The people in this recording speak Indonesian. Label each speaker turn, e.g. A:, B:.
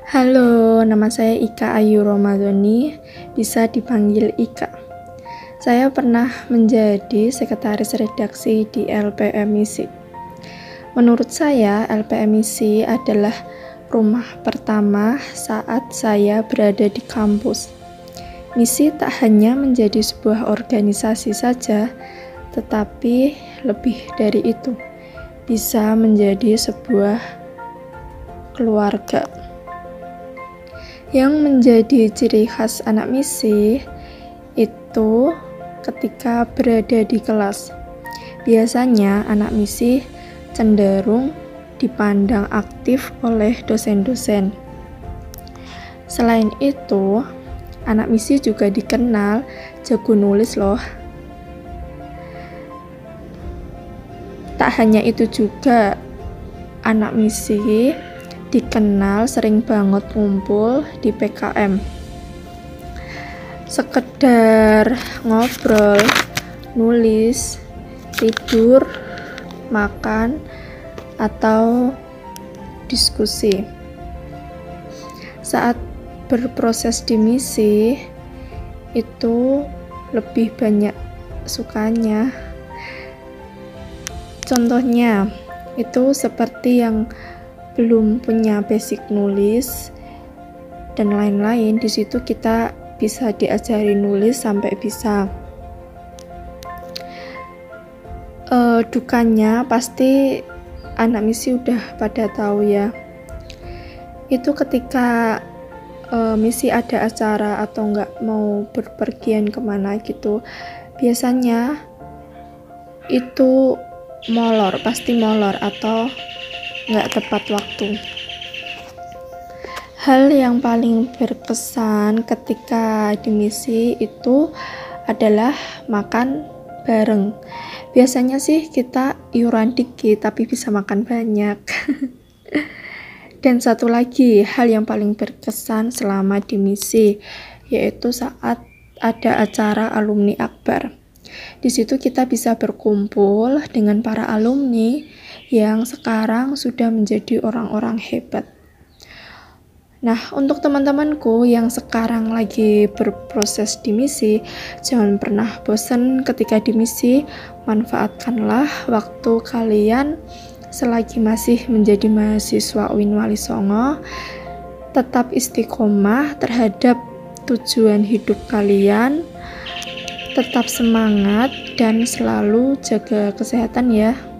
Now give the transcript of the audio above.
A: Halo, nama saya Ika Ayu Romadoni, bisa dipanggil Ika. Saya pernah menjadi sekretaris redaksi di LPMIC. Menurut saya, LPMIC adalah rumah pertama saat saya berada di kampus. Misi tak hanya menjadi sebuah organisasi saja, tetapi lebih dari itu, bisa menjadi sebuah keluarga. Yang menjadi ciri khas anak misi itu ketika berada di kelas. Biasanya anak misi cenderung dipandang aktif oleh dosen-dosen. Selain itu, anak misi juga dikenal jago nulis loh. Tak hanya itu juga, anak misi dikenal sering banget ngumpul di PKM. Sekedar ngobrol, nulis, tidur, makan, atau diskusi. Saat berproses di misi, itu lebih banyak sukanya. Contohnya, itu seperti yang belum punya basic nulis dan lain-lain di situ kita bisa diajari nulis sampai bisa. Uh, dukanya pasti anak misi udah pada tahu ya. Itu ketika uh, misi ada acara atau nggak mau berpergian ke mana gitu biasanya itu molor pasti molor atau nggak tepat waktu. Hal yang paling berkesan ketika di misi itu adalah makan bareng. Biasanya sih kita iuran dikit tapi bisa makan banyak. Dan satu lagi hal yang paling berkesan selama di misi yaitu saat ada acara alumni akbar. Di situ kita bisa berkumpul dengan para alumni yang sekarang sudah menjadi orang-orang hebat. Nah, untuk teman-temanku yang sekarang lagi berproses di misi, jangan pernah bosan ketika di misi. Manfaatkanlah waktu kalian selagi masih menjadi mahasiswa UIN Wali Songo. Tetap istiqomah terhadap tujuan hidup kalian. Tetap semangat dan selalu jaga kesehatan ya.